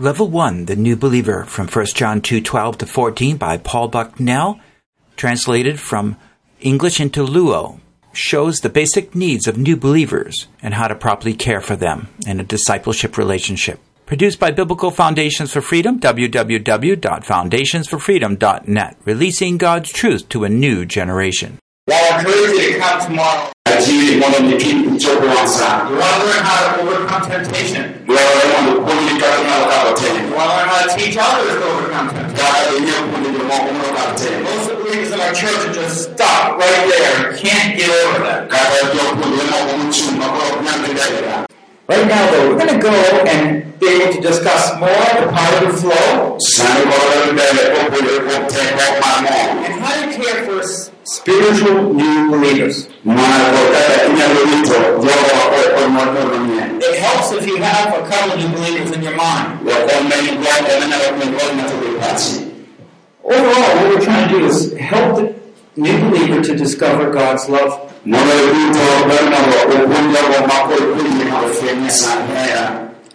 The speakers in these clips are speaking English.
Level 1, The New Believer from 1 John 2 12 to 14 by Paul Bucknell, translated from English into Luo, shows the basic needs of new believers and how to properly care for them in a discipleship relationship. Produced by Biblical Foundations for Freedom, www.foundationsforfreedom.net, releasing God's truth to a new generation. Well, I to come tomorrow. Mono miki mchoko wansa. You want to learn how to overcome temptation. Wewe ndo kundi katika wakati tena. You want to learn how to teach others to overcome temptation. Dada yenyewe kundi ndio mambo mno tena. Most of the believers in our church are just stuck right there. Can't get over that. Dada ndio kundi mambo mchuma kwa kunyangalia. Right now, though, we're going to go and be able to discuss more the power of the flow Sana kwa wale mbele kwa kule kwa teko mamo. and how to care for spiritual new believers. Mwana kwa dada inyalito jogo kwa kwa mwana mwenye. It helps if you have a couple new believers in your mind. Wa kwa mwenye kwa kwa na kwa kwa na tukipati. Overall, what we're trying to do is help the new believer to discover God's love.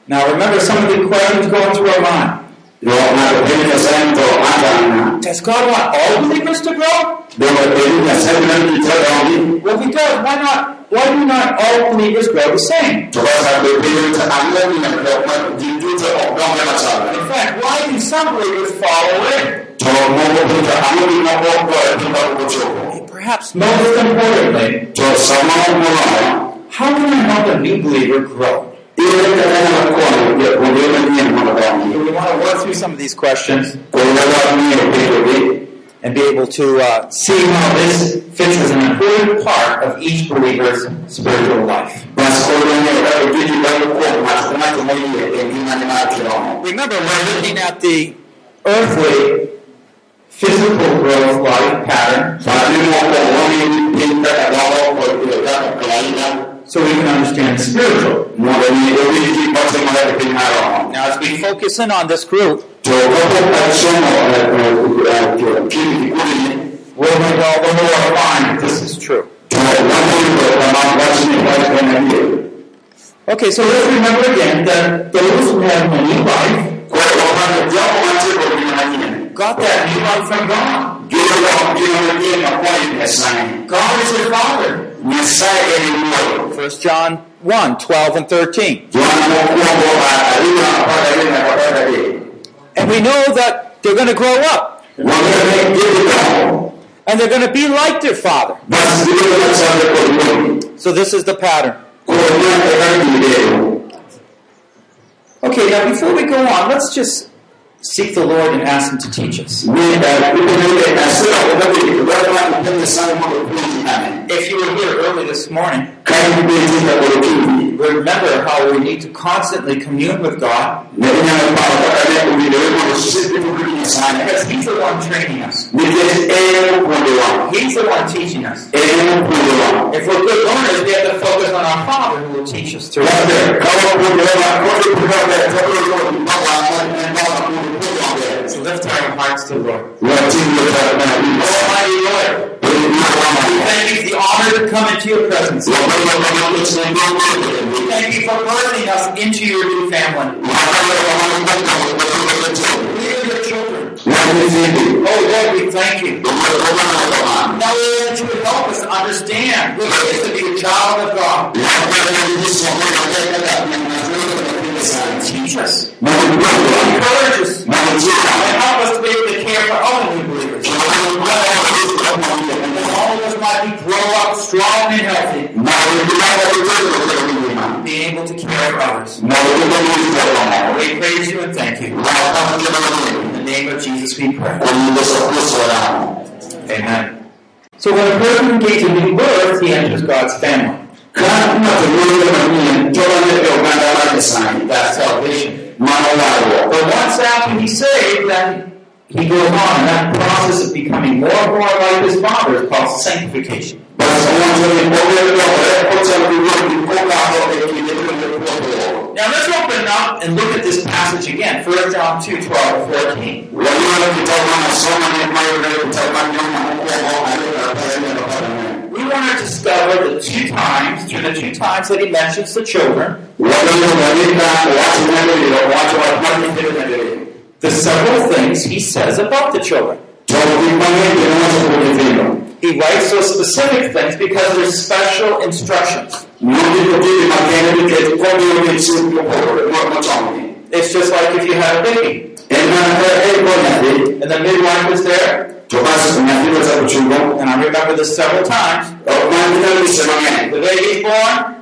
Now, remember some of the questions going through our mind. Does God want all believers to grow? Well, if He does, why not? Why do not all believers grow the same? In fact, why do some believers fall away? Perhaps most importantly, To samao mwana. how can I help a new believer grow? Ile kana na kwa ya kuelewa ni mwanadamu. We want to work through some of these questions Kuelewa ni pekee. and be able to uh, see how this fits as an important part of each believer's spiritual life. Basi kwa hiyo ndio kitu bado kwa masomo mwenye elimu na kiroho. Remember, we're looking at the earthly, physical growth life pattern so we can understand spiritual. Mwalimu ndio basi mara pinaro. Now, as we focus in on this group, To kwa kwa somo kwa kile kikuli we're going to go more fine this is true. to wani kwa mabasi ni kwa kwa Okay, so let's remember again that those who have new life got that new life from God. Kile kwa kile ni na kwa ile sana. God is your Father. Messiah ni mmoja. 1 John 1 12 and 13. And we know that they're going to grow up and they're going to be like their Father. So this is the pattern. Okay, now before we go on, let's just seek the Lord and ask Him to teach us. If you were here early this morning, remember how we need to constantly commune with God. Because He's the one training us. He's the one teaching us. If we're good learners, we have to focus on our Father who will teach us through So lift our hearts to the Lord. Almighty come into your presence. Thank you for birthing us into your new family. We are your children. Oh Lord, we thank you. Now Lord, that you would help us to understand what it is to be a child of God. Teach us, encourage us, and help us to be able to care for other up strong and healthy, being able to care for others. We praise you and thank you. In the name of Jesus we pray. Amen. So when a person gains a new birth, he enters God's family. That's salvation. But once after he's saved, then he goes on, and that process of becoming more and more like his Father is called sanctification. Now let's open up and look at this passage again, 1 John 2, 12 14. We want to discover the two times, through the two times that he mentions the children, the several things he says about the children. He writes those specific things because they're special instructions. It's just like if you had a baby and the midwife was there, and I remember this several times. The baby's born,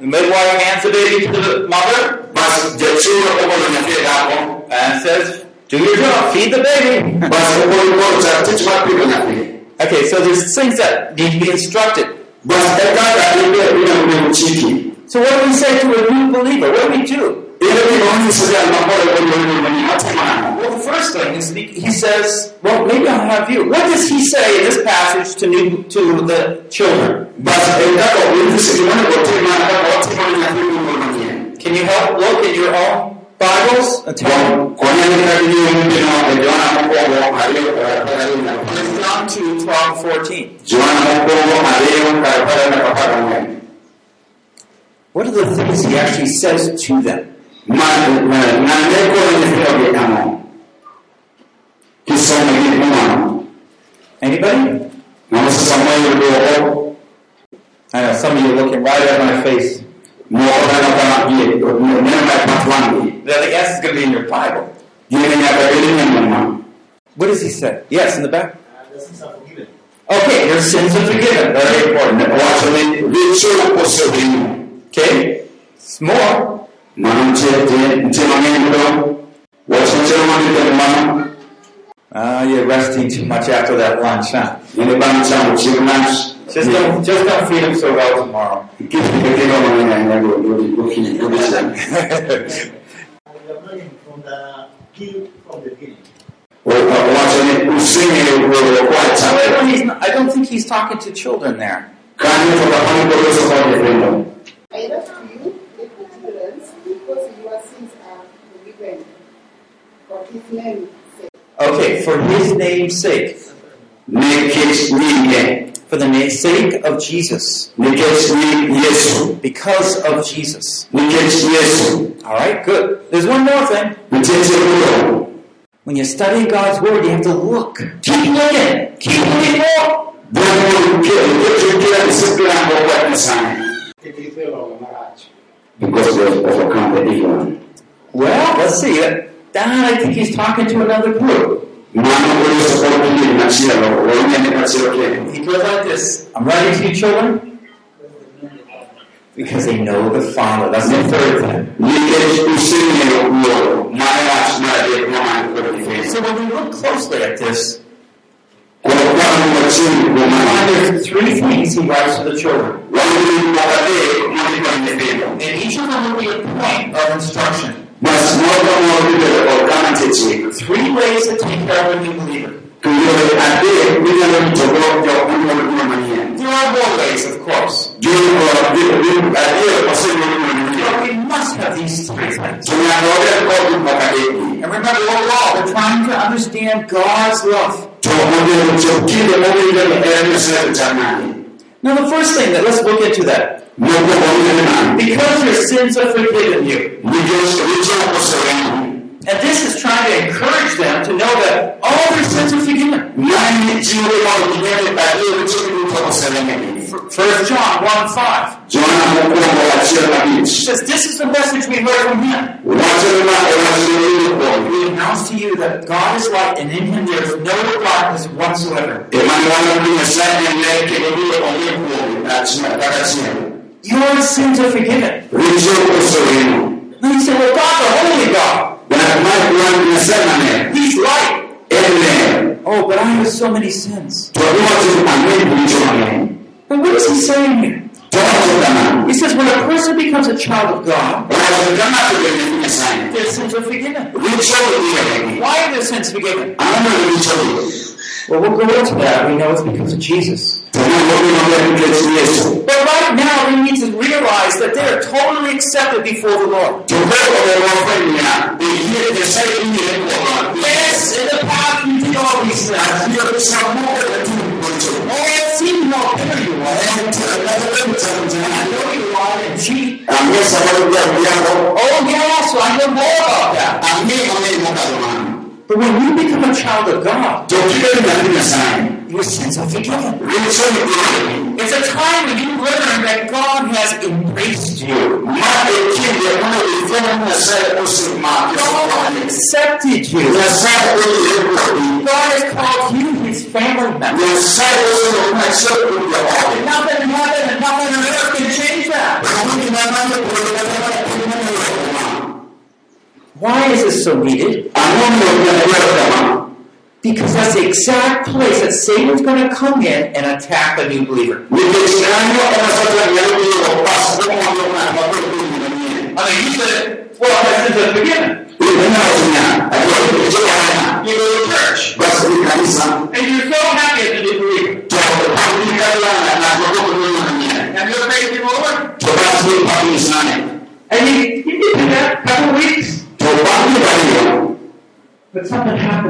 the midwife hands the baby to the mother basta giacere come mia figlia capo. and says, Do your job, feed the baby. Basta poi porta tutti ma più mia. Okay, so there's things that need to be instructed. Basta è stata di per una un cicli. So what do we say to a new believer? What do we do? Io non si sa ma poi quando io venivo a settimana. Well, the first thing is he he says, well, maybe I'll have you. What does he say in this passage to new, to the children? Basta è stato un settimana con te ma da ottima mia figlia non veniva. Can you help look in your own Bibles and tell me? Con con gli altri di un no, Giovanna un po' Mario per la It's John 2, 12, 14. Giovanna un po' Mario per la papà con me. What are the things he actually says to them? Ma non è quello che noi abbiamo. Chi sono gli umani? Anybody? Non si sa mai il loro, I know some of you are looking right at my face. Non è una dietro, non è mai parlando. The the is going to be in your Bible. Viene a capire mia mamma. What does he say? Yes, in the back. the sins are forgiven. Okay, your sins are forgiven. Very important. Okay? It's more. ma non c'è insegnamento, vuoi sinceramente per mamma? Uh, you're resting too much after that lunch, huh? Non ne parliamo, ci rimane. Just don't, just don't feed him so well tomorrow. from the give from the beginning. Guardami, un segno quello qua, However, c'è. he's I don't think he's talking to children there. Cambio da quando questo fa di prendo. I left you little children because your sins are forgiven. For his name's sake. Okay, for his name's sake. Ne che viene, For the sake of Jesus. ne che viene Gesù, Because of Jesus. ne che Gesù, Alright, good. There's one more thing. ne che Gesù. When you're studying God's Word, you have to look. Keep looking. Keep looking more. Because of overcome the evil. Well, let's see. Don, I think he's talking to another group. Ma non voglio sapere di ma ci lo, voglio ne faccio che. He goes like this. I'm writing to you, children, because they know the Father. That's the third thing. Ne che un segno loro, ma è ma è ma quello di fede. So when we look closely at this, Quello qua non lo c'è we come find there's three things he writes to the children. Quando mi guardate, non ti prende And each of them will be a point of instruction. Ma se non lo vedere organizzati, Three ways to take care of a new believer. tu dove a te, quindi non ti proprio una maniera. There are more ways, of course. Maniera. But we must have these three things. Sono ancora un po' più pagati. And remember, overall, we're trying to understand God's love. Cioè, non devo cercare di vedere essere giornali. Now, the first thing that let's look into that. Because your sins are forgiven you. And this is trying to encourage them to know that all their sins are forgiven. Mai ci volevo vedere a Dio, diciamo posso venire. First John 1 5 Giovanna non può lasciare la vita. says, This is the message we heard from him. E. We announce to you that God is light and in him there is no darkness whatsoever. Mandare un messaggio in lei che vive con il cuore, ragazzino. Your sins are forgiven. Ricevo questo regno. And you say, Well, a holy God. Guarda, mai durante una sermone, He's light. vero. Oh, but I have so many sins. Tu oggi a me dice a. But what is he saying here? Tu oggi da me. He says, When a person becomes a child of God, Ora, chiamato che mi messaggio. their sins are forgiven. Why are their sins forgiven? A me non ricevo. Well, we'll go into that. We know it's because of Jesus. Se non voglio avere che ci Gesù. But right now, we need to realize that they are totally accepted before the Lord. Tu quello che lo fregna, dire che sei in il cuore. Yes, in the past we did all these things. Io che sa muovere da tu, non c'è. Oh, it seems how bitter you are. I know you are and cheat. A me sa voglio abbiamo Oh, yes, I know more about that. Ang'eyo mang'eny mokalo mano But when you become a child of God, to kibedo nyathi nyasaye your sins are forgiven. It's a time when you learn that God has embraced you. ma kinde mondo ifweny ni nyasaye God accepted you. nyasaye oyie kodi God has called you his family member. nyasaye oseloki achiel kuom joode Nothing in heaven and nothing on earth can change that. Why is this so needed? ang'o miyo nyadwaro kama Because that's the exact place that Satan's going to come in and attack a new believer. nikech kanyo ema satan nyalo yudo pas momondo ng'at mabed piny manyien I mean, you said, well, sins are forgiven.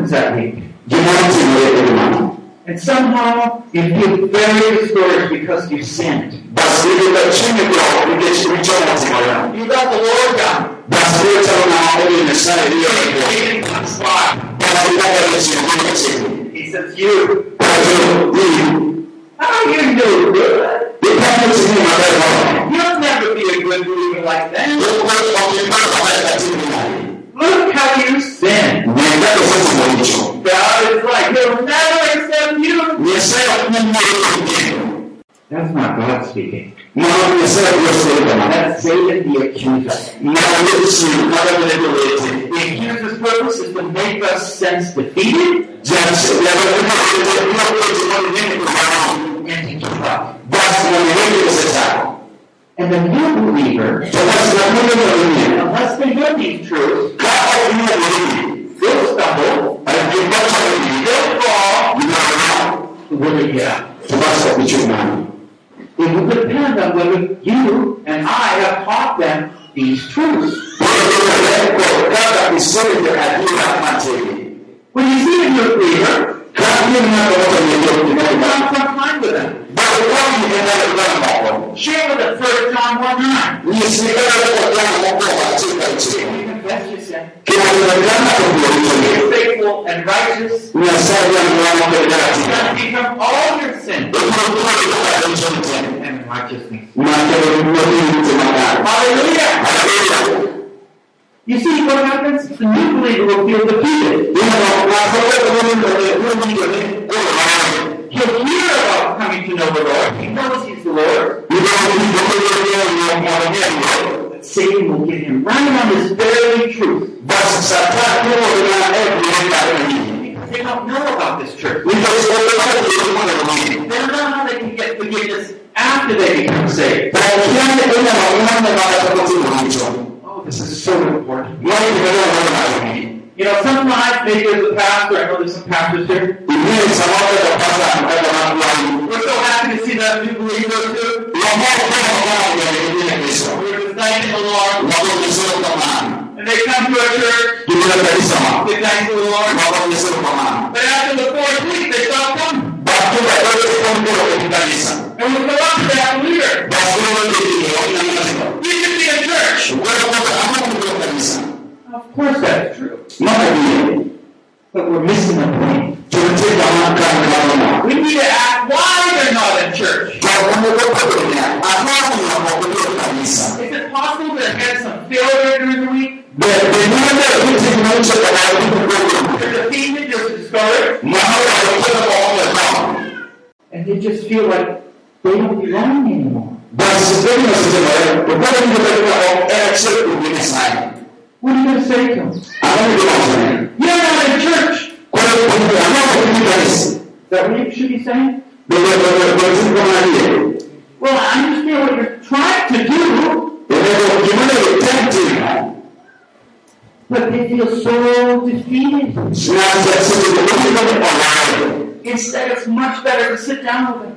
Something happens that week. gimoro timore e mano And somehow you feel very discouraged because you sinned. bas bedo ka chunyi block nikech richo motimore You got the Lord down. bas biro chalo ng'ama oyie nyasaye riyo bwo Satan comes by. bas gikakalo chieng' ma machiegni He says, You, how you do good? You'll never be a good believer like that. Look how you sin. ne kaka osetimo richo God is like, He'll never accept you. nyasaye ok nyal yie kuom That's not God speaking. mano nyasaye biro siro kama That's Satan the accuser. mana yesu mana bedo wete The accuser's purpose is to make us sense defeated jach yago and to give up. bas mondo wende osechako And the new believer, to bas namuno moyie unless they know these truths, ka ok nyalore will stumble, will fall, they get up? to bas ok ichung' mano It will depend on whether you and I have taught them these truths. When you see a new believer, ka in ng'ato mosenyalo spend some time with them. bado kwani en ndalo dhano moko Share with them 1 John 1 9. nyisi kaka kaka dhano mokwongo achiel ka achiel Confess your sin. kendo ng'ama obiro richone Faithful and righteous. nyasaye dhano ng'ama bedo ratiro That become all your sin obiro puonjo kaka richone te and righteousness. makelo wuodhi rito makare Hallelujah. Hallelujah. You see what happens? The new believer will feel defeated. Ineno, ng'ato bedo mowinjore mowinjo ni koro marach. He'll hear about coming to know the Lord. He knows He's the Lord. Ibiro winjo mondo ng'eyo mondo ng'e Ruoth. But Satan will get him right on this very truth. Bas Satan iluongo na piny kare manyien. Because they don't know about this truth. Nikech ok onyalo yudo mondo ong'e. They don't know how they can get forgiveness after they become saved. To okia ni inyalo ng'ane mana kapok otimo richo. This is so important. Mano gima dwaro mondo ng'ato ong'e. You know, sometimes maybe as a pastor, I know there's some pastors here. Ing'eyo samoro kaka pastor kaka mag lweny. We're so happy to see that new believer too. Wamor ka wamor mondo gidhi Kristo. We're just thanking the Lord. Wago nyiso kamano. And they come to our church. Gibiro kanisa ma. They thank the Lord. Wago nyiso kamano. But after the fourth week, they stop coming. Bang' kaka koro ipon koro kanisa. And we go up to that leader. Bas biro ndikini ok ng'ato. You should be in church. Gwero kaka ang'o mobiro kanisa. Of course that's true. Mano adier. But we're missing the point. To nitie kama kan maromo. We need to ask why they're not in church. To onego bedo niya, ang'o momiyo ok obiro kanisa? Is it possible that had some failure during the week? Be be nyalo bedo ni tim noche kata gik moko. They're defeated, they're discouraged, Mano nyalo kelo maonge tho. and they just feel like they don't belong anymore. Bas bedo osetimore, to koro winjo bedo ka ok en achiel kuom gi Nyasaye. What are you going to say to them? Ang'o mibiro wachone? You're not in church. Koro winjo ang'o ok in kanisa? Is that what you should be saying? Well, I understand what you're trying to do, Onego gima onego item timo. but they feel so defeated. Instead, it's much better to sit down with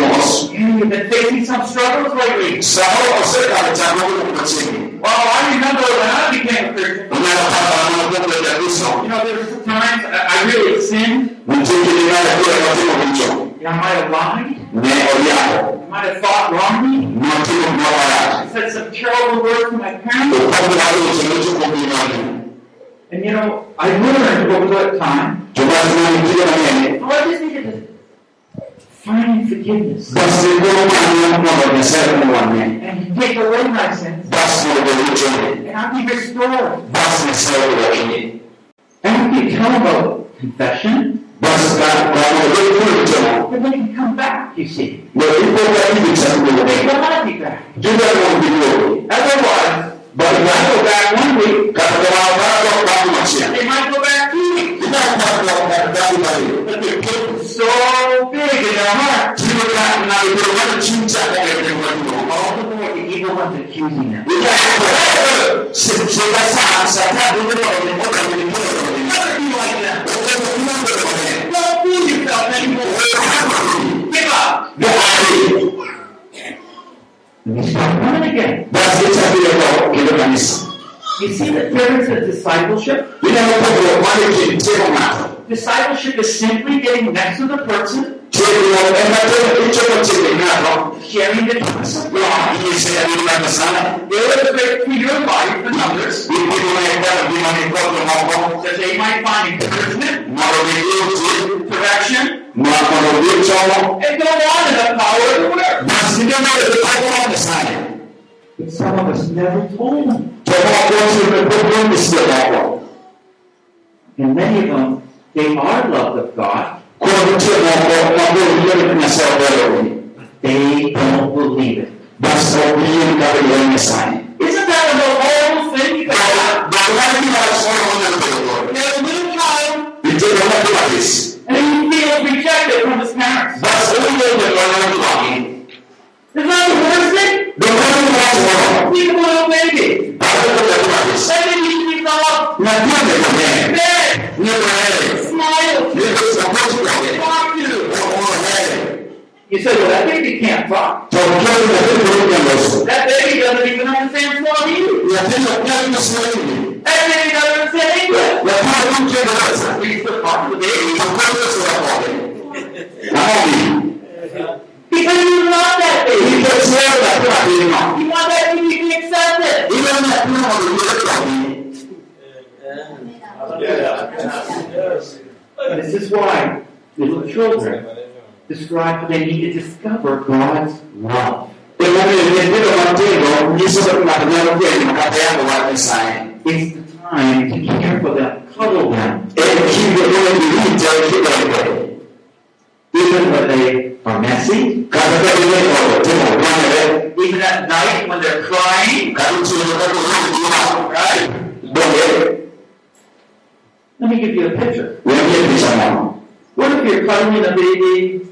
mos. You've been facing some struggles lately. Well, I remember when I became a Christian. You know, there were times I I really sinned. You know, I might have lied. I might have thought wrongly. I said some terrible words to my parents. And you know, I learned over that time, to bas mani oh, I just needed to find forgiveness. Bas koro manyo mondo nyasaye mowanne and take away my sins. Bas mondo ochone and I'll be restored. bas nyasaye owakie And we can tell about confession, bas ka mondo but they can come back, you see. ne ipoka ibi They want to be back. juda mondo giduogi Otherwise, but I ng'ato go back one week, kata kamano kaka bang' machielo they might go back two weeks. inyalo kata kata dang' mari But they're getting so big in their heart. timo ka ng'ato bedo mana chuny chake e piny maduong' All the more the evil one's accusing them. Don't fool yourself anymore. Give up. And they start running again. You see the difference in discipleship? Discipleship is simply getting next to the person, sharing the gospel. Illustrate to your life and others that. They might find encouragement, not a little correction, not one of the wall. and go on in the power of the word. But some of us never told them. And many of them, they are loved of God, they don't believe it. Basta obbedire a Dio Messiah. Isn't that a horrible thing? You got Basta a little child, Intendo una Pilates. and he feels rejected from his parents. Basta un giorno che non lo. Isn't that the worst thing? Non è un uomo. Think of a little baby. Basta con la Pilates. That baby speaks up, Ma guarda com'è. beg, Non è. smile, Io questa cosa che talk to. non è. You say, well, that baby can't talk. C'è un giorno che tu non mi addosso. That baby doesn't even understand Swahili. Mi attendo a piano. That baby doesn't understand English. La tua non chiede cosa. He's the part of the baby. Ma quello se la vuole. Amori. Because you love that Mi baby. piaceva la tua prima. You want that baby to be accepted. Io non è più modo di dire trovi. This is why little children describe how they need to discover God's love. Come nel vero Vangelo, gli sono maternano quelli, ma capiamo guarda il sai. It's the time to care for them, cuddle them, chi vuole diritto è chi even when they are messy, Cada per il mio ti può prendere, even at night when they're crying. cada ci deve dare un di una, right? Let me give you a picture. What if you're cuddling a baby,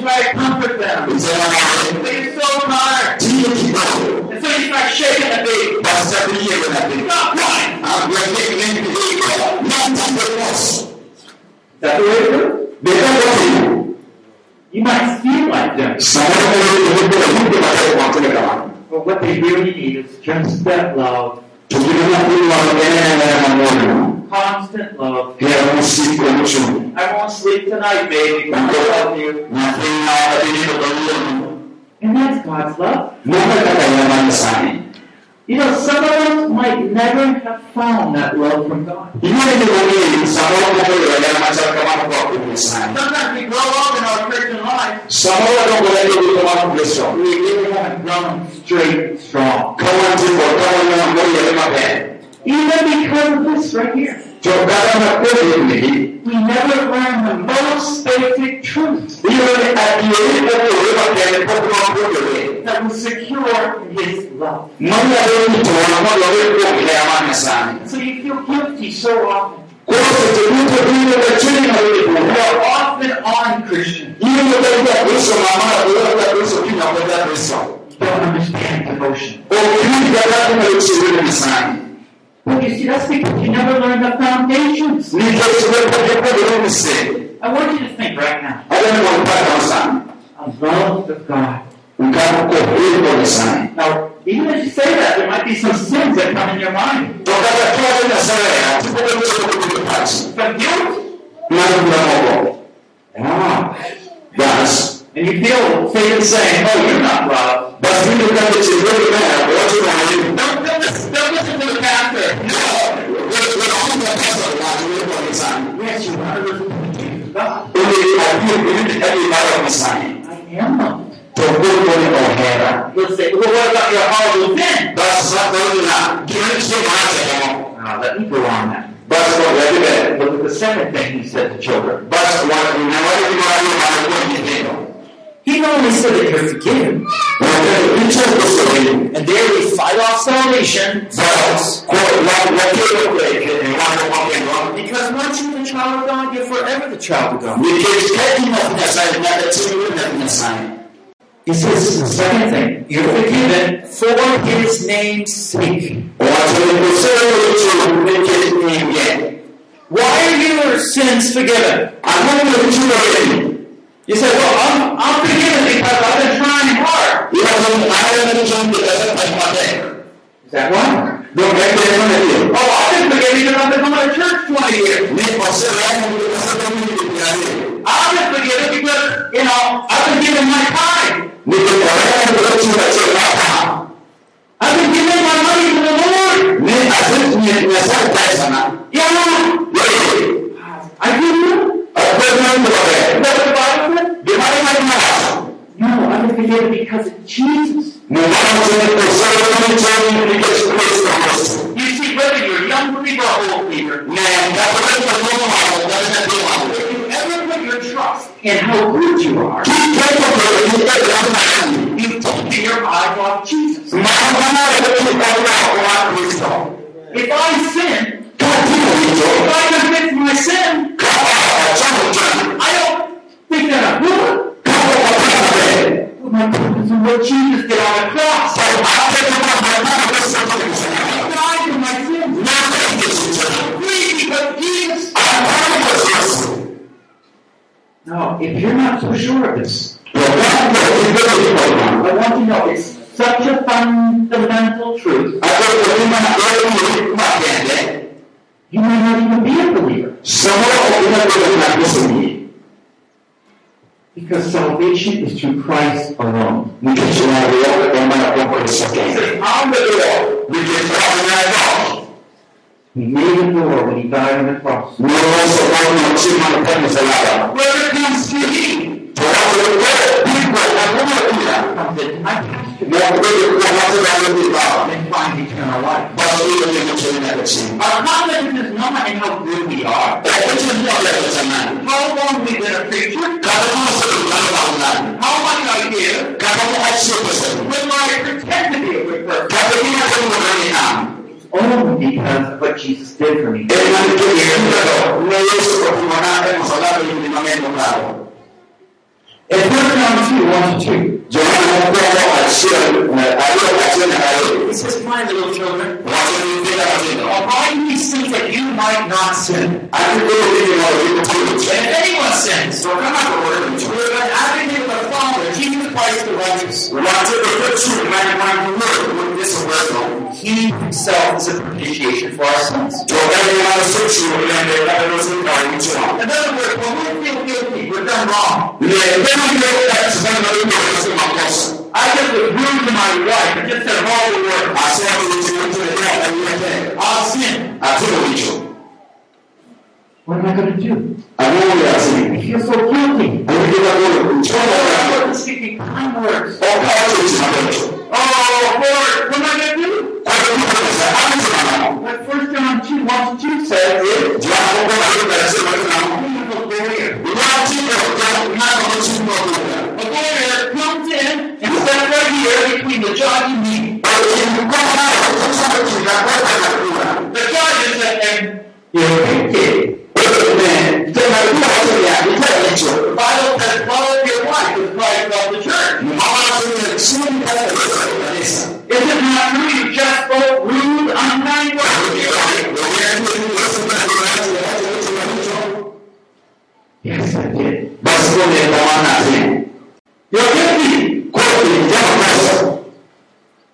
Come un giallo. You try to comfort them. Insieme so tired. And so you start shaking the baby. Stop crying. Ah, guarda che niente di non tanto posso. Is that the way it? Vedo così. You might feel like them. But what they really need is just that love, Ci non ha più la bene amore. constant love. Che era un sicuro ciò. I won't sleep tonight, baby. I love you. Ma prima ha finito con lui. And that's God's love. Non è che la mano sani. You know, some of us might never have found that love from God. I noi devo sapevamo che era ma cercavamo proprio di sani. Sometimes we grow up in our Christian life, Sapevamo che era di trovare questo. we really haven't grown straight and strong. Come ti portavano a morire va bene. Even because of this right here. Giocavano a quelli We never learn the most basic truth Io a ieri volevo che proprio non voglio vedere. that will secure His love. Non l'avevo detto, ma non l'avevo detto che era mano sani. So you feel guilty so often. Quello che ti dico prima del cielo non You lo are often on Christian. Io non devo da questo, ma mamma devo da questo, fino a quella questo. Don't understand devotion. O più di parlare come lo ci vede sani. But you you see, that's because you never learned the foundations. I want you to think right now. agenda kupata sana A love of God. Now, even as you say that, there might be some sins that come in your mind. Some guilt. Ah, basi And you feel Satan saying, oh, you're not loved. basi mimi kama chezoni kaya watu wanaelewa Don't, don't, listen, to the pastor. wanaona pesa wanaelewa sana Yes, you are listening to God. ili hadi mara msani I am loved. tokuko ni ohera You'll say, well, what about your horrible sin? basi sasa na kile maacha kama Now, let me go on now. basi kwa vile Look at the second thing he said to children. watu na wale wale wanakuwa ni neno He not only said that you're forgiven, Wakati hicho kusudi and there we fight off salvation, basi kwa watu wakio kweke ni watu wapendwa because once you're the child of God, you're forever the child of God. nikiketi na kunasai na tatizo na kunasai He says the second thing, you're forgiven for his name's sake. watu nikusema hicho niketi ninge Why are your sins forgiven? Ambapo mtu wewe You say, well, I'm, I'm forgiven because I've been trying hard. Ilazo haya ni jambo la kupata Is that right? ndio kile ndio Oh, I've been forgiven because I've been going to church 20 years. ni kwa sababu ni kwa sababu ni kwa I've been forgiven because, you know, I've been given my time. ni kwa sababu ni kwa sababu I've been giving my money to the Lord. ni asante ni asante sana Yeah, wewe I give you. akwenda ndio Is wewe that what the Bible said? ndio maana mama No, I've been forgiven because of Jesus. Mungu ni Jesus did for me. 1 John 2, 1 to 2, he says, My little children, abide in these things that you might not sin. And if anyone sins, we're an advocate with the Father, Jesus Christ the righteous. He himself is a propitiation for our sins. In other words, when we feel guilty, we've done wrong. I just was rude to my wife and just said horrible words. I'll sin. I told you. What am I going to do? I feel so guilty. I wasn't speaking kind words. Oh, Lord, what am I going to do? What 1 John 2, 1 to 2 says is, a lawyer comes in and stands right here between the judge and me. The judge is and you're a kid. The Bible says, love your wife as Christ loved the church. Is it not who just spoke rude, unkind words? Yes, I did. That's what they want nothing. You're guilty. Quickly, just press.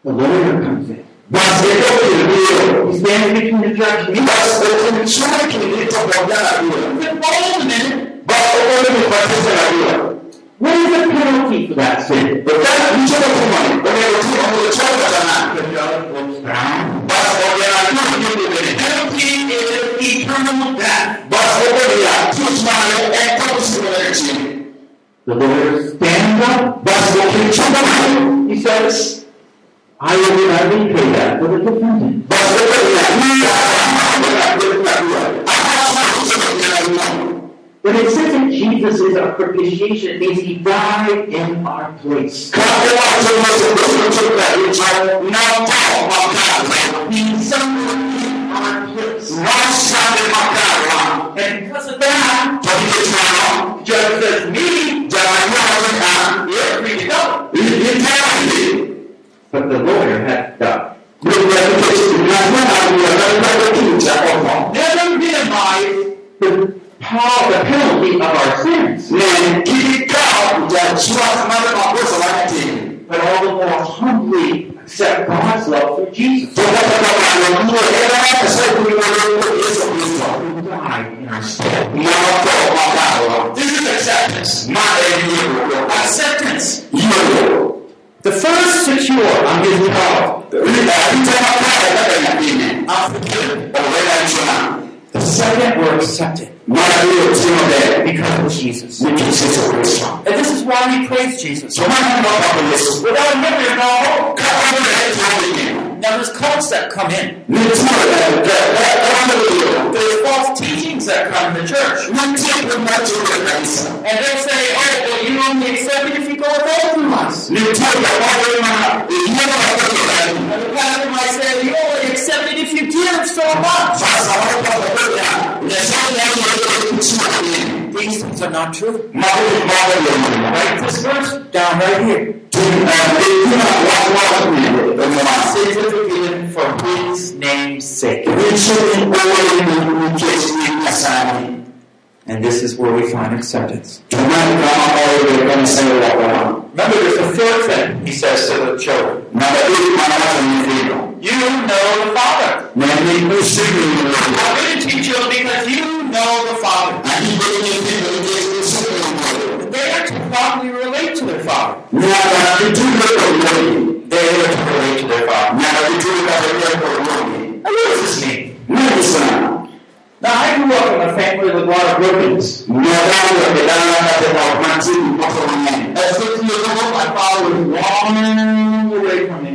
The lawyer comes in. That's the guilty. He's standing between the judge me. That's the maturity. It's a problem. It's involvement. But the only person I do. What is the penalty for that sin? But that, you should have money. The The. The lawyer stands up. Basi wakimchukua mkono, he says, I will be that for the defendant. Basi When it says that Jesus is our propitiation, it means he died in our place. He suffered in our place. And because of that, judge says, me, to go. But the lawyer had died. Never minimize the the penalty of our sins. But all the more humbly accept God's love for Jesus. Who died in our stead. This is acceptance. Acceptance. The first secure on his forgiven. The second we're accepted because of Jesus. And this is why we praise Jesus. Without him, hope. Now there's cults that come in. There's false teachings that come in the church. And they'll say, oh, well, you only accept it if you go away from us. And the pastor might say, you only accept it if you give so much. These things are not true. Write this verse down right here. Sins are forgiven for his name's sake. And this is where we find acceptance. Remember, there's a third thing he says to the children. You know the Father. I'm going to teach you because you know the Father. They are to properly relate to their Father. Now they do the money. They are to relate to their Father. Now, what does this mean? Now, I grew up in a family with a lot of brokenness. As six years old, my father was long away from me.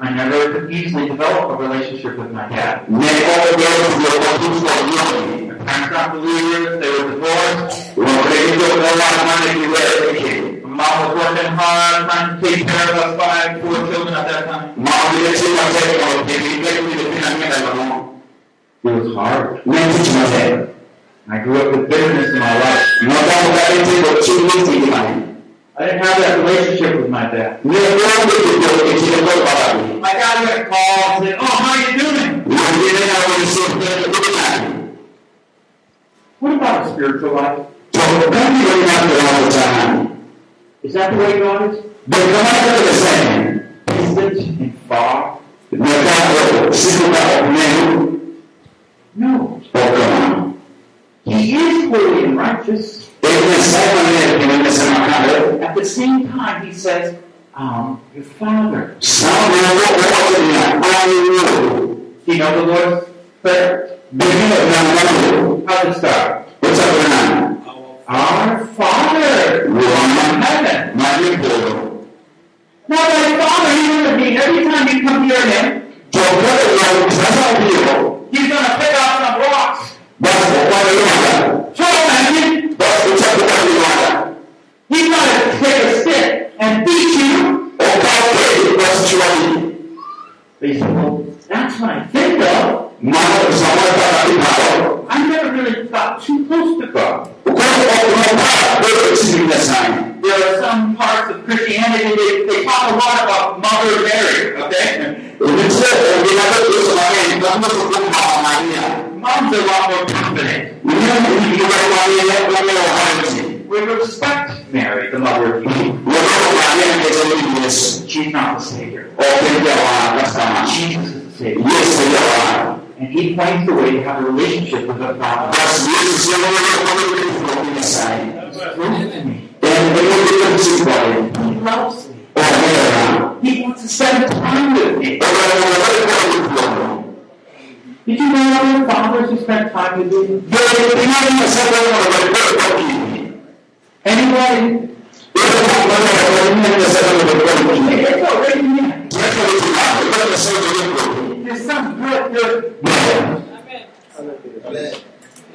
I never could easily develop a relationship with my dad. My parents not believers, they were divorced. Mom was working hard, trying to take care of us five, four children at that time. It was hard. I grew up with bitterness in my life. I didn't have that relationship with my dad. My dad would call and say, Oh, how are you doing? What about a spiritual life? Is that the way God is? Distant and far? No. He is holy and righteous. At the same time, he says, um, your father. You know the Lord's Prayer? How's it start? Our Father in heaven. Now, thy Father, he doesn't mean every time you come near him, he's going to pick out some rocks. Throw them at you. He's going to take a stick and beat you. They said, well, that's what I think of. I never really got too close to God. There are some parts of Christianity, they, they talk a lot about Mother Mary, okay? Mom's a lot more confident. We respect Mary, the mother of Jesus. She's not the Savior. Jesus is the Savior. And he points the way to have a relationship with the Father. He loves me. He wants to spend time with me. Did you know other fathers who spent time with you?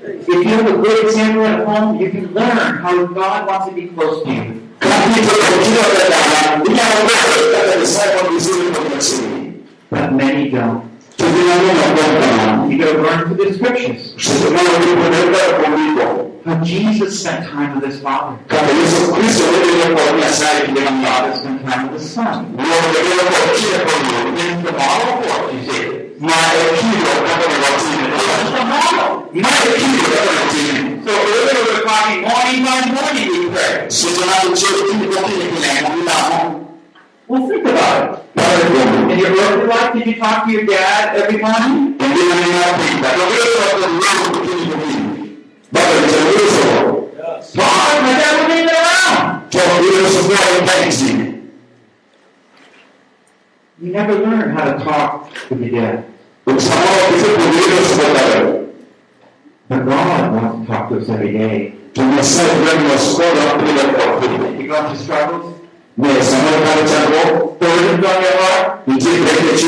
If you have a good example at home, you can learn how God wants to be close to you. But many don't. Che finalmente non contano. You gotta learn through the scriptures. Se dobbiamo riprendere convinto. How Jesus spent time with his Father. Quando Gesù Cristo vede le cose assai che devono Father fare. spent time with his Son. Non deve portare con lui. The model for it, you see. Ma è chi lo capo le It's cose. the model. Ma è chi lo capo le cose. So earlier we were talking morning by morning we pray. Se tornato in cielo, quindi contiene che lei non dà. Well, think about it. In your earthly life, did you talk to your dad every morning? Viene nella vita. Lo vedo per loro tutti i convinti. Guarda che c'è lui solo. Why? My dad wasn't even around. Cioè, io so fuori in paesi. You never learn how to talk with your dad. Pensavo che se potevo ascoltare. But God wants to talk to us every day. Tu mi sai prendere a scuola prima del corpo. You go through struggles, Ne siamo fare cerco. burdens on your heart. Mi chiede che ci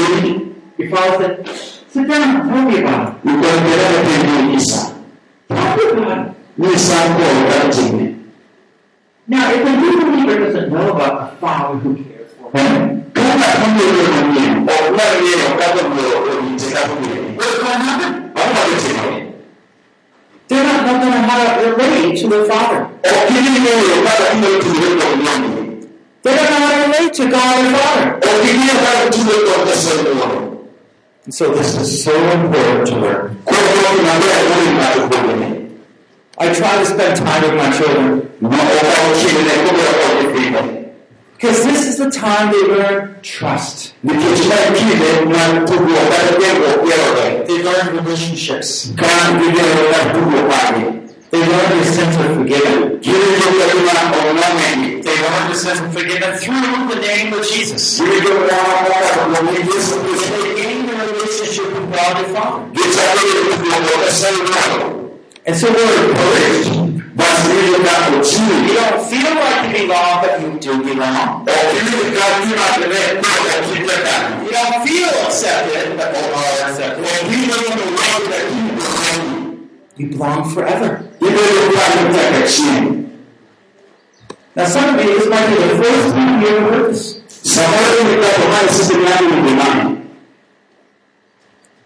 said, sit down, tell me about it. mi guarderà per noi chissà. Talk about it. Mi sa ancora. Now, if a new believer doesn't know about a father who cares for him, Come quando io non viene, o una viene, o capo mio, o mi c'è capo mio. what's going to happen? Allora che c'è noi? They're not knowing how to relate to their father. They don't how to relate to God their father. O chi viene cada tu vedo con. And so this is so important to learn. Quello che non aveva non immagino con me. I try to spend time with my children Ma ho fatto chiedere come la voglio prima. because this is the time they learn trust. Mi piacerebbe chiedere, ma tu vuoi dare tempo, io lo They learn relationships. Can vivere da tuo padre. They learn the sense of forgiveness. Chiede che prima o non è They learn the sense of forgiveness through the name of Jesus. Chiede che una volta non mi Gesù Cristo. They gain a relationship with God the Father. Che sapere che tu vuoi essere umano. And so we're encouraged. Basta dire che ci You don't feel like you belong, but you do belong. ho finito di capire che è quello che ci cercano. You don't feel accepted, but you are accepted. You belong forever. Now, some of you, this might be the first time you ever heard this.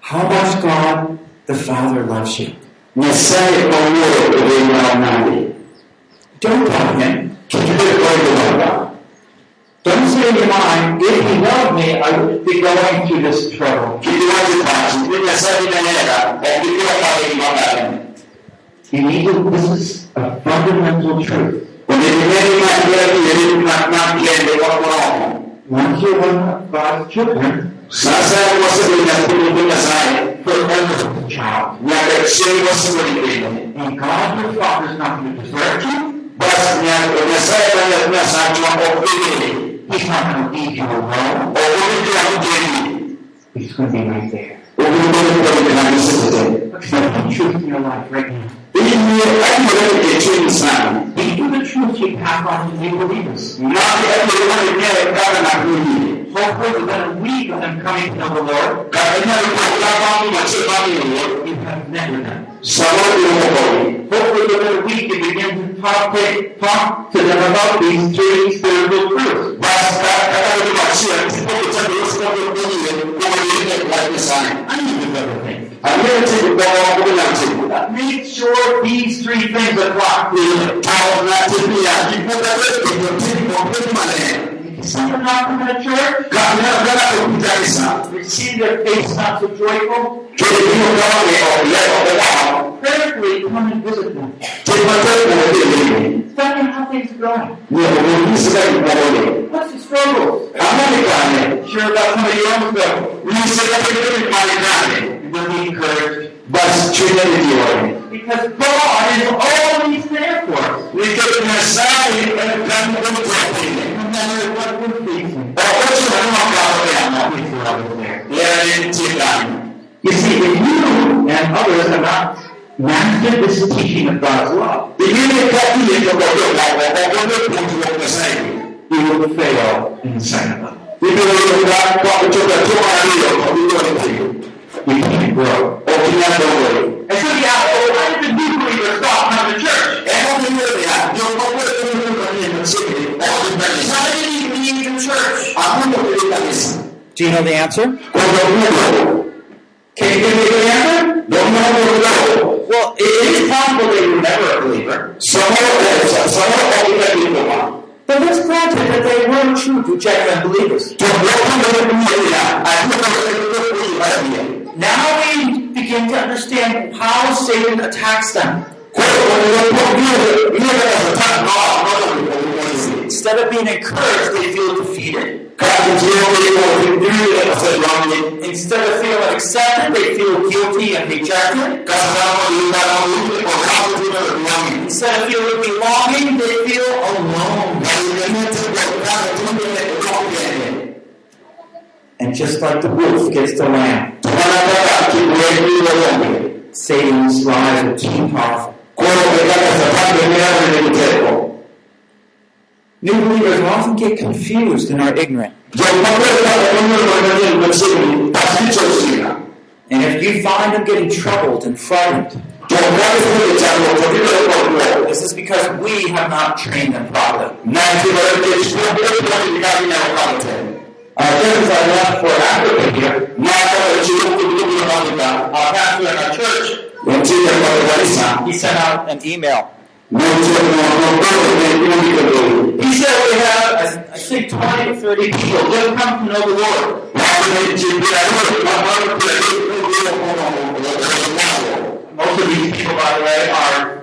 How much God the Father loves you. Don't tell him. Don't say in your mind, if he loved me, I wouldn't be going through this trouble. Che ti vuoi fare? Quindi sai di maniera. O che ti vuoi fare di mandare. You need to, this is a fundamental truth. Quindi ti vieni a dire che devi una cliente qualcuno. Once one of God's children, Sa sai cosa che mi ha detto che sai. forever a child. Mi ha detto se cosa di quello. And God your Father is not going to desert you. Basta mi ha detto ne sai che mi ha sagt ma o vedi. He's not going to leave you alone. O come ti ha detto. He's going to be right there. O come ti ha detto che non si sente. Accept the truth in your life right now. Quindi ecco che ci insieme. These are the truths you pass on to new believers. Ma ecco che mi ha detto ma quindi. Hopefully within a week of them coming to know the Lord, Carina di parlava ma c'è famiglia. you have met with them. Di un po'. Hopefully within a week you begin to talk, talk to them about these three spiritual truths. Basta capire di marcia, si può c'è lo scopo di dire come dire la design. I need to ci dobbiamo come la cellula. Make sure these three things apply. Someone not coming to church, see their face not so joyful, prayerfully come and visit them. Tell me how things are going. What's the kane, Sure about some of your own struggles. nisema kitu mali kane. You'll be encouraged. Basi chini ndiyo. Because God is always there for us. Nikatunasali kama kama tuwapende. No matter what we're facing. Wakati wanao kwa yao. He's always there. Yale ntikani. You see, if you and others have not mastered this teaching of God's love, Pengine kati ya kwa kwa kwa kwa kwa kwa sasa. you will fail in the second level. Hivyo ndio kwa kutoka toka hiyo kwa hiyo You can't grow. Okinawa wewe. And so you well, why did the new believers stop coming to church? Hebu nielewe ya, ndio kwa kweli Mungu kwa msingi. Why did he leave the church? Hakuna kile kanisa. Do you know the answer? Can you give me the answer? Ndio. Well, it is possible they were never a believer. Somo kwa kile kilikuwa. But let's grant it that they were true to genuine believers. Now we begin to understand how Satan attacks them. Instead of being encouraged, they feel defeated. Instead of feeling accepted, they feel guilty and rejected. Instead of feeling belonging, they feel alone. And just like the wolf gets the lamb, Satan's lies are too powerful. New believers often get confused and are ignorant. And if you find them getting troubled and frightened, this is because we have not trained them properly. Our friends I left for Africa here, our pastor in our church, he sent out an email. He said we have, I think, 20 or 30 people. Just come to know the Lord. Most of these people, by the way, are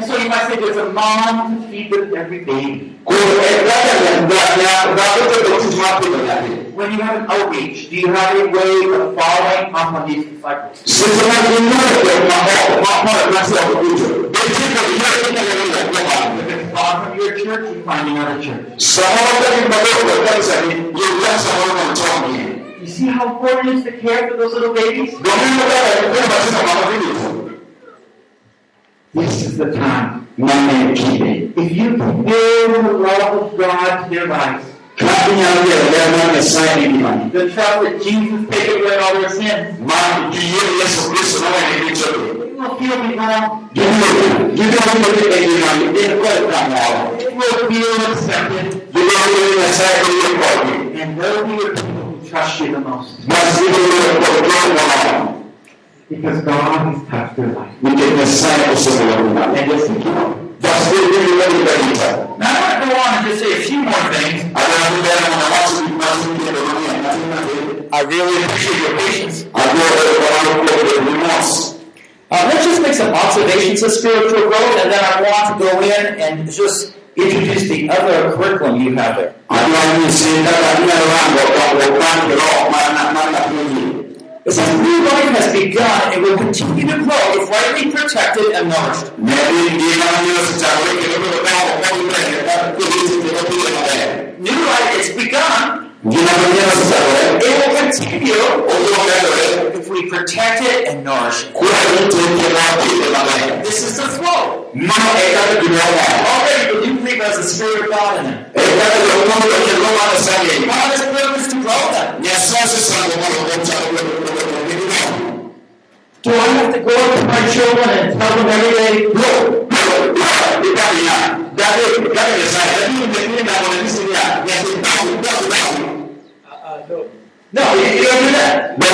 And so you might say there's a mom to feed with every baby. When you have an outreach, do you have a way of following up on these disciples? If it's not from your church, you find another church. You see how important it is to care for those little babies? This is the time. If you can build the love of God to their lives, the trust that Jesus taken away all their sins, it will feel belong. It will feel accepted. And they'll be the people who trust you the most. Because God has touched their life. And listen, now I want to go on and just say a few more things. I really appreciate your patience. Uh, let's just make some observations of spiritual growth, and then I want to go in and just introduce the other curriculum you have there. It says new life has begun and will continue to grow if rightly protected and nourished. New life, it's begun. It will continue if we protect it and nourish it. This is the flow. Already, but you believe there's a spirit of God in it. God has purpose to grow them. ya sa su samu wani ta wani Do I have to go up to my children and tell them every day, no da no, you, you don't do that. ma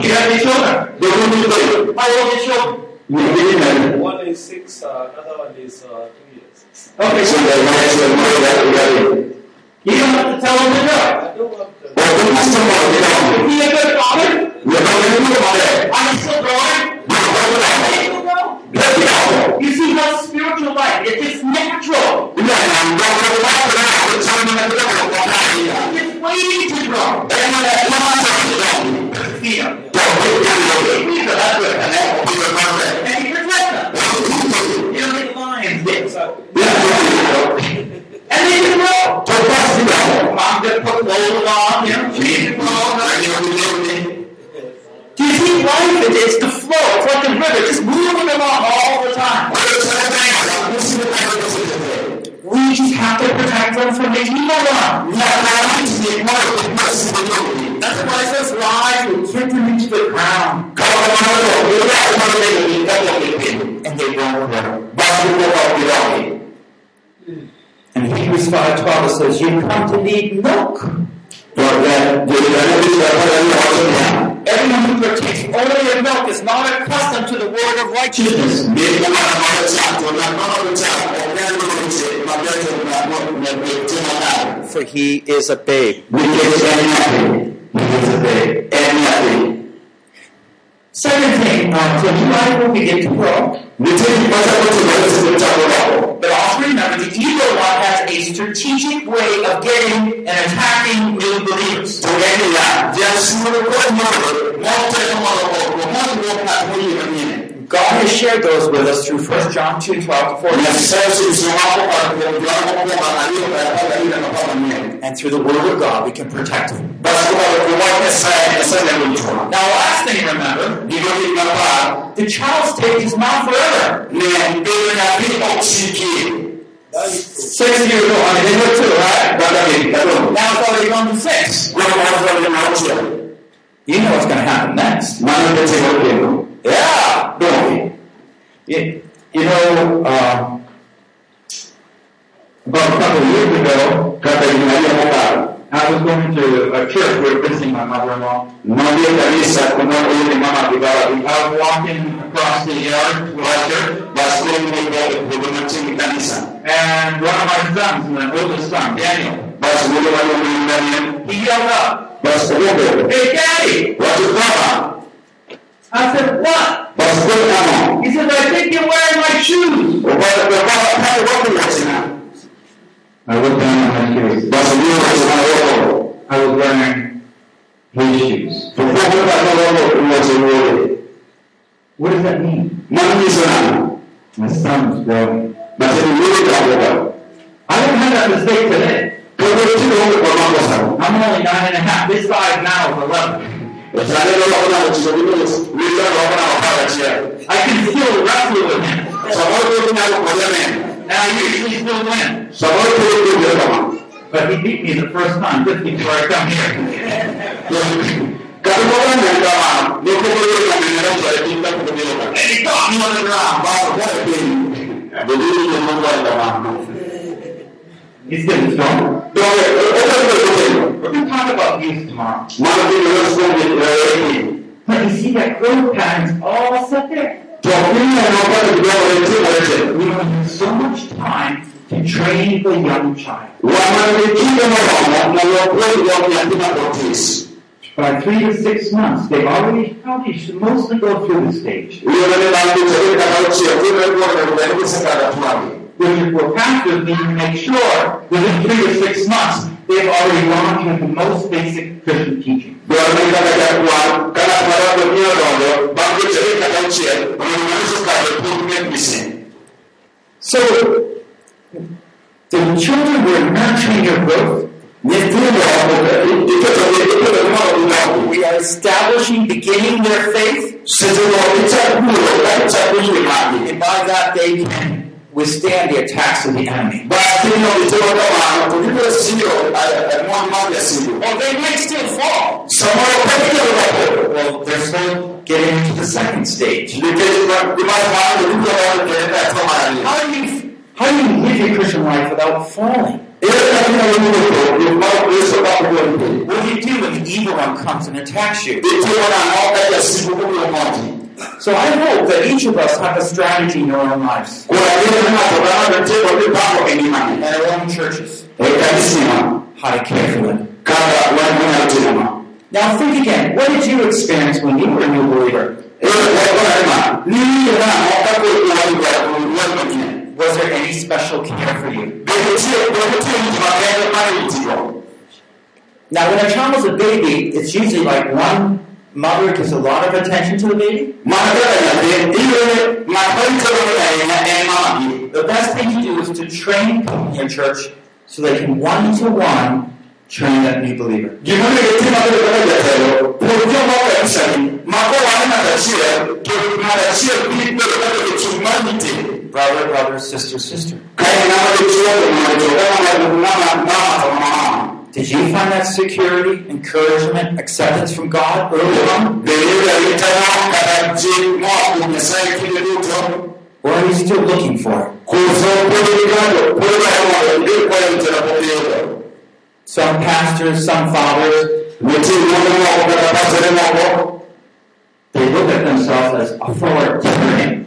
You have your children. How old your children? One is six, uh, another one is uh, two years. Okay, so you don't have to tell them to go. Is Are you see how spiritual life, it's natural. ina na da ba da ba da ko san na da ko ba da ya It's waiting to grow. And they can grow. to su da Mom just put clothes on, grow. Do you see life? It- It's the flow. It's like a river, just moving along all the time. We just have to protect them from the evil. And Hebrews 5.12 it says, you come to need milk. Everyone who partakes only of milk is not accustomed to the word of righteousness. For he is a babe. Second thing, uh, so you life will begin to grow. But also remember, the evil one has a strategic way of getting and attacking new believers. God has shared those with us through 1 John 2 12 to 14. And through the Word of God, we can protect them. Now, last thing remember, the child stays his mouth forever. Six years old, I mean, they were two, right? Now it's already gone to six. You know what's going to happen next. Yeah. You, you know, uh, about a couple of years ago, I was going to a church. We were visiting my mother-in-law. I was walking across the yard to our church, and one of my sons, my oldest son, Daniel, he yelled up, "Hey, Daddy!" I said, "What?" He said, "I think you're wearing my shoes." I looked down at my shoes. I was wearing his shoes. What does that mean? My son was growing. I don't have that mistake today. I'm only nine and a half. This size now is 11. I can still wrestle with him. And I usually still win. But he beat me the first time just before I come here. And he caught me on the ground. He's getting stronger. We're going to talk about youth tomorrow. But you see that growth pattern's all set there. We have so much time train the young child. By three to six months, they've already probably should mostly go through this stage. Which need to make sure within three to six months, they've already gone through the most basic Christian teaching. So, the children were nurturing your growth. We are establishing, beginning their faith, and by that they can withstand the attacks of the enemy. Well, they may still fall. Well, they're still getting into the second stage. How do you how do you live your Christian life without falling? What do you do when the evil one comes and attacks you? So I hope that each of us have a strategy in our own lives and our own churches how to care for them. Now think again. What did you experience when you were a new believer? Was there any special care for you? Now, when a child is a baby, it's usually like one mother gives a lot of attention to the baby. The best thing to do is to train people in your church so they can one to one train that new believer. Brother, brother, sister, sister. Did you find that security, encouragement, acceptance from God early on? Or are you still looking for it? Some pastors, some fathers, they look at themselves as authoritarian.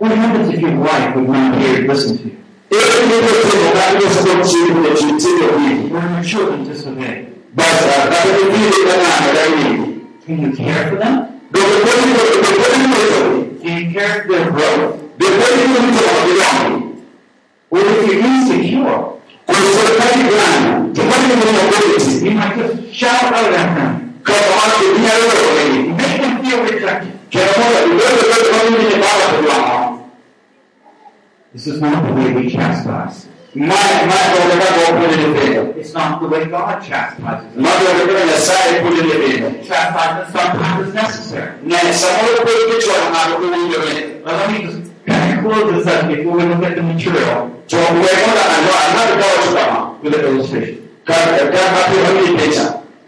What happens if your wife would not hear listen to you? When your children disobey? Can you care for them? Do you care for their growth? Or if you're insecure, you might just shout out at them. Make them feel rejected. This is not the way we chastise. It's not the way God chastises. Chastisement sometimes is necessary. Now, let me just close this up before we look at the material with an illustration.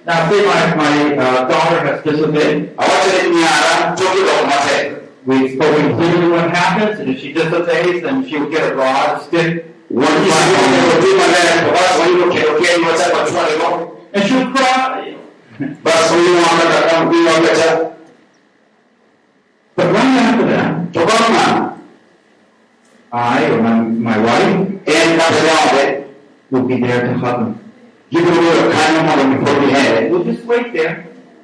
Now, say my, my uh, daughter has disobeyed. We've spoken clearly what happens, and if she disobeys, then she'll get a rod, a stick, and she'll cry. But right after that, I or my, my wife and will be there to hug them. Give them a little kind of money before we had it, we'll just wait there.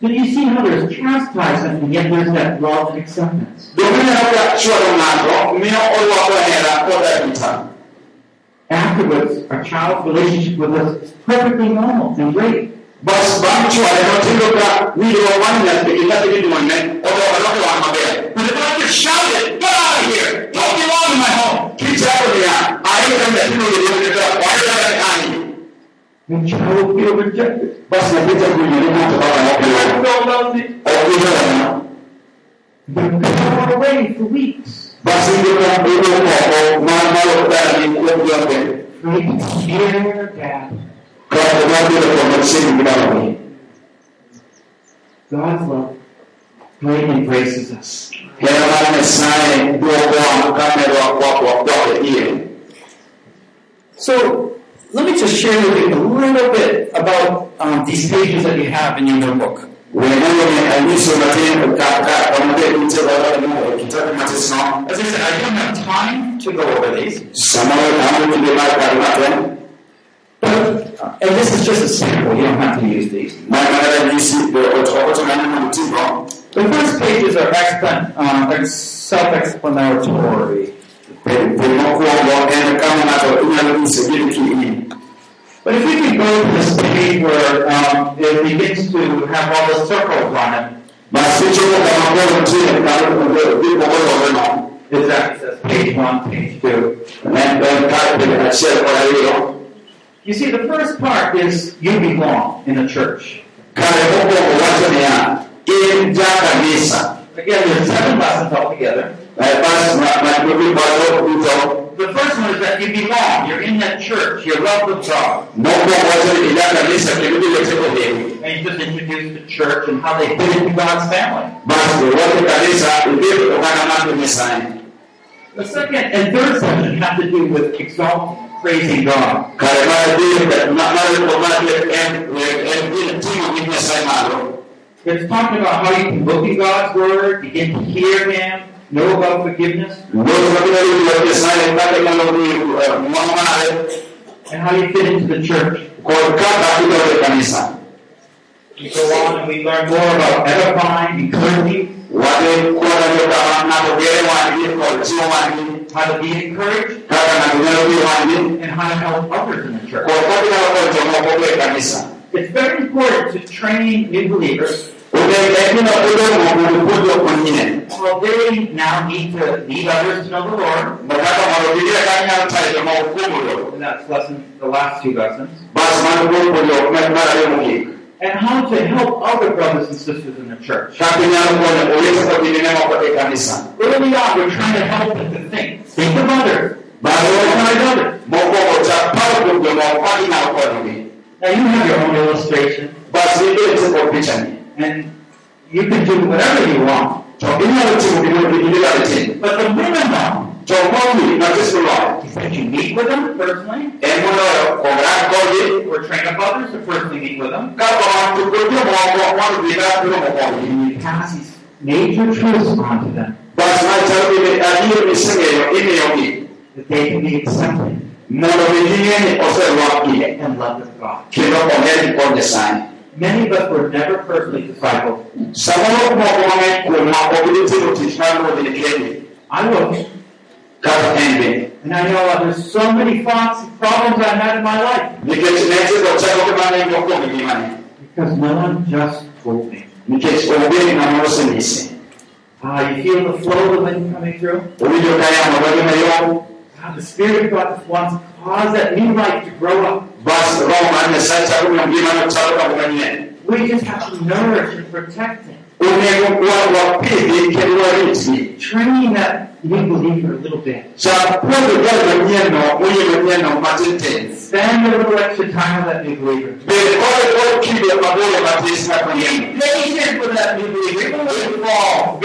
So you see how there's chastisement and yet there's that love and acceptance. Afterwards, our child's relationship with us is perfectly normal and great. But if I just shout it, get out of here! Don't belong in my home! Kicha hapo ni ya, ayo kama tino yeleweka, wale kama kani. The child will feel rejected. Basi napita kunyeleka hata baba na The kwa child knows it. Okuja wana. They're far away for weeks. basi ndipo ule moko mama okutala ni kubyombe We can hear that kama mwabile kwa machini mdawo God's love greatly embraces us. Kwa kwa kwa So let me just share with you a little bit about um, these pages that you have in your notebook. As I said, I don't have time to go over these, but, uh, and this is just a sample. You don't have to use these. The first pages are uh, But if we could go to this page where um, it begins to have all the circles on it, basi chomo kama kwa mtini kama kwa ndipo kwa wema it's that it says page one, page two. na na kale achiel kwa hiyo You see, the first part is you belong in a church. Again, there's seven lessons altogether. Eh, basi na na kubi bado kuto The first one is that you belong. You're in that church. You're loved of God. noko wacho ni ja kanisa kibidi leteko hivi And you just introduce the church and how they fit into God's family. basi wote kanisa ndio kutokana na kanisani The second and third section have to do with exalting, praising God. It's talking about how you can look at God's Word, begin to hear Him, know about forgiveness, ndio kabila ile ya sai kale kama ni mama and how you fit into the church. kwa kata ile kanisa We go on and we learn more about edifying, encouraging, wale kuwa ndio kama na kugere wani kwa sio wani how to be encouraged, kaka na kunyo wani and how to help others in the church. kwa kabila kwa jamaa kwa kanisa It's very important to train new believers Well, they now need to lead others to know the Lord. And that's lesson, the last two lessons. And how to help other brothers and sisters in the church. Early on, we're trying to help them to think. Think of others. Now, you have your own illustration, basi ndio kwa picha ni and you can do whatever you want. But the minimum to mimi na Kristo lao is that you meet with them personally, koji or train up others to personally meet with them, kama watu kujua mwako mwana bila bila mwako and you pass these major truths on to them basi na chawi ni adiyo misingeyo ine yoki that they can be accepted mono vingine ni ose waki and loved of God. Kilo ongeni konde sana Many of us were never personally discipled. sababu kwa kwa kwa tino tishana kwa vile kile I was. ende And I know uh, there's so many thoughts and problems I had in my life nikechineze kwa chako kama ni mwako mlimani because no one just told me. nikech ongeni na mose nisi Uh, you feel the flow of the wind coming through? Ulijo kaya mabadi mayo Uh, the Spirit of God wants to cause that new life to grow up. basi roho manne sasa kuna mlima na chako We just have to nourish and protect it. unego kwa wa pili kelwa ritmi Train that new believer a little bit. cha kwenda kwa manyeno mwenye Spend a little extra time with that new believer. bele kole kole kibe mabole matesi na kwenye Patient with that new believer. Even when they fall.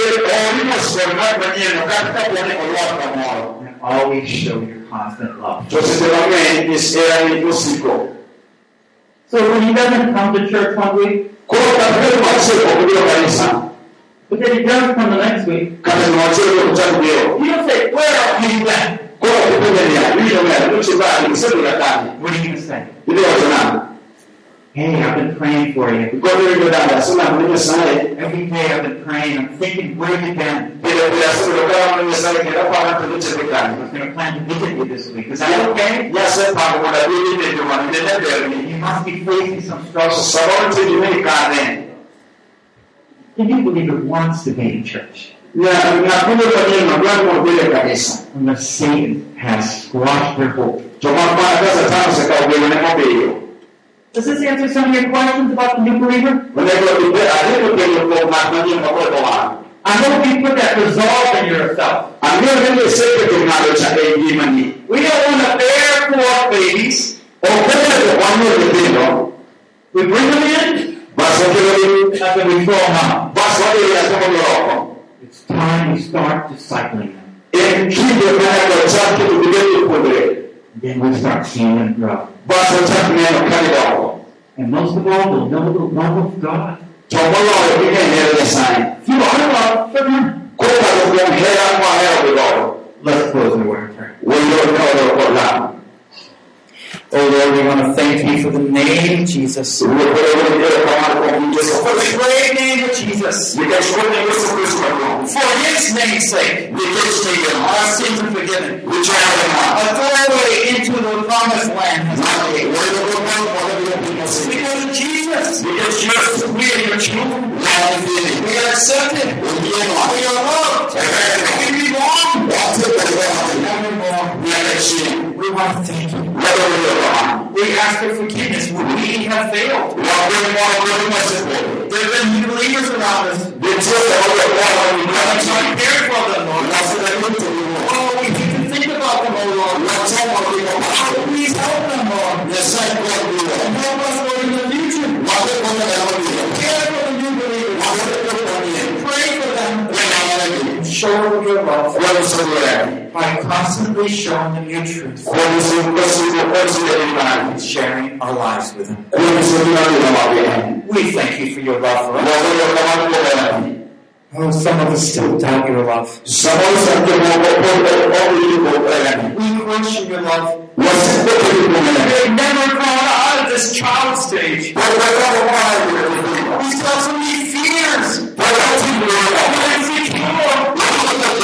Bele olimo sema manyeno katika kuone kwa kwa moyo And always show your constant love. tusitewame isera ni usiko So when he doesn't come to church one week, kwa sababu masiko kwa kanisa but then he does come the next week, kama ni wachero kwa mchango leo you don't say, Where have you been? kwa kupenda ni hiyo ndio mtu bali msemo ya tani What are you going to say? Hey, I've been praying for you. kwa hiyo ndio dada sema mwenye sana Every day I've been praying. I'm thinking, where have you been? bila bila sema kama mwenye sana kila kwa watu I tulichekana was going to plan to visit you this week. Is that okay? Yes, Papa, kuna dini ndio wanaendelea mbele. You must be facing some tulimei kane. The new believer wants to be in church. Na na kule kwenye mlango wa mbele kanisa. And the Satan has squashed their hope. Does this answer some of your questions about the new believer? I hope you put that resolve in yourself. Ambiyo sebe tunalo cha imani. We don't want to bear poor babies. Lutino. We bring them in, and then we throw them out. basokero ya somo loko. It's time we start discipling them. En kido na ko chaki kubele kudre. Then we start seeing them grow. And most of all, they'll know the love of God. Chomolo ike nere sign. You are loved for them. Kota ko hera kwa hera bigo. Let's close in a word of prayer. Oh Lord, we want to thank you for the name Jesus. For Uwe kore kore kama ko mjeso. the great name of Jesus. Nikashukuru Yesu Kristo kwa. For his name's sake. Our sins are forgiven. Uchaema. A doorway into the promised land has been Nani made. wendo ko kama kwa bila kumasi. Because of Jesus, Nikashukuru we are your children. We are accepted. We are loved. We belong. Watu kwa Evermore. Nikashukuru. We want to thank you. Wewe ndio kama. We ask for forgiveness when we have failed. Wapeni mwana kwa masipo. There have been new believers around us. Ndio kwa kwa We kwa try to care for them, Lord. Nasema mtu ni Oh, we to think about them, oh Lord. Oh, please help them, Lord. Yesu kwa kwa. And help us, Lord, in the future. Kwa Show them your love by constantly showing them your truth. And sharing our lives with them. We thank you for your love for us. Oh, some of us still doubt your love. We question your love. They never come out of this child stage. Still have so many fears. Kwa kwa.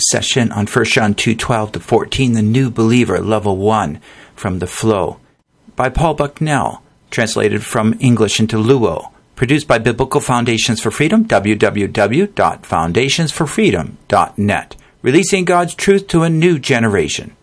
session on 1 John 2:12 to 14, the new believer level 1 from the flow by Paul Bucknell, translated from English into Luo, produced by Biblical Foundations for Freedom, www.foundationsforfreedom.net, releasing God's truth to a new generation.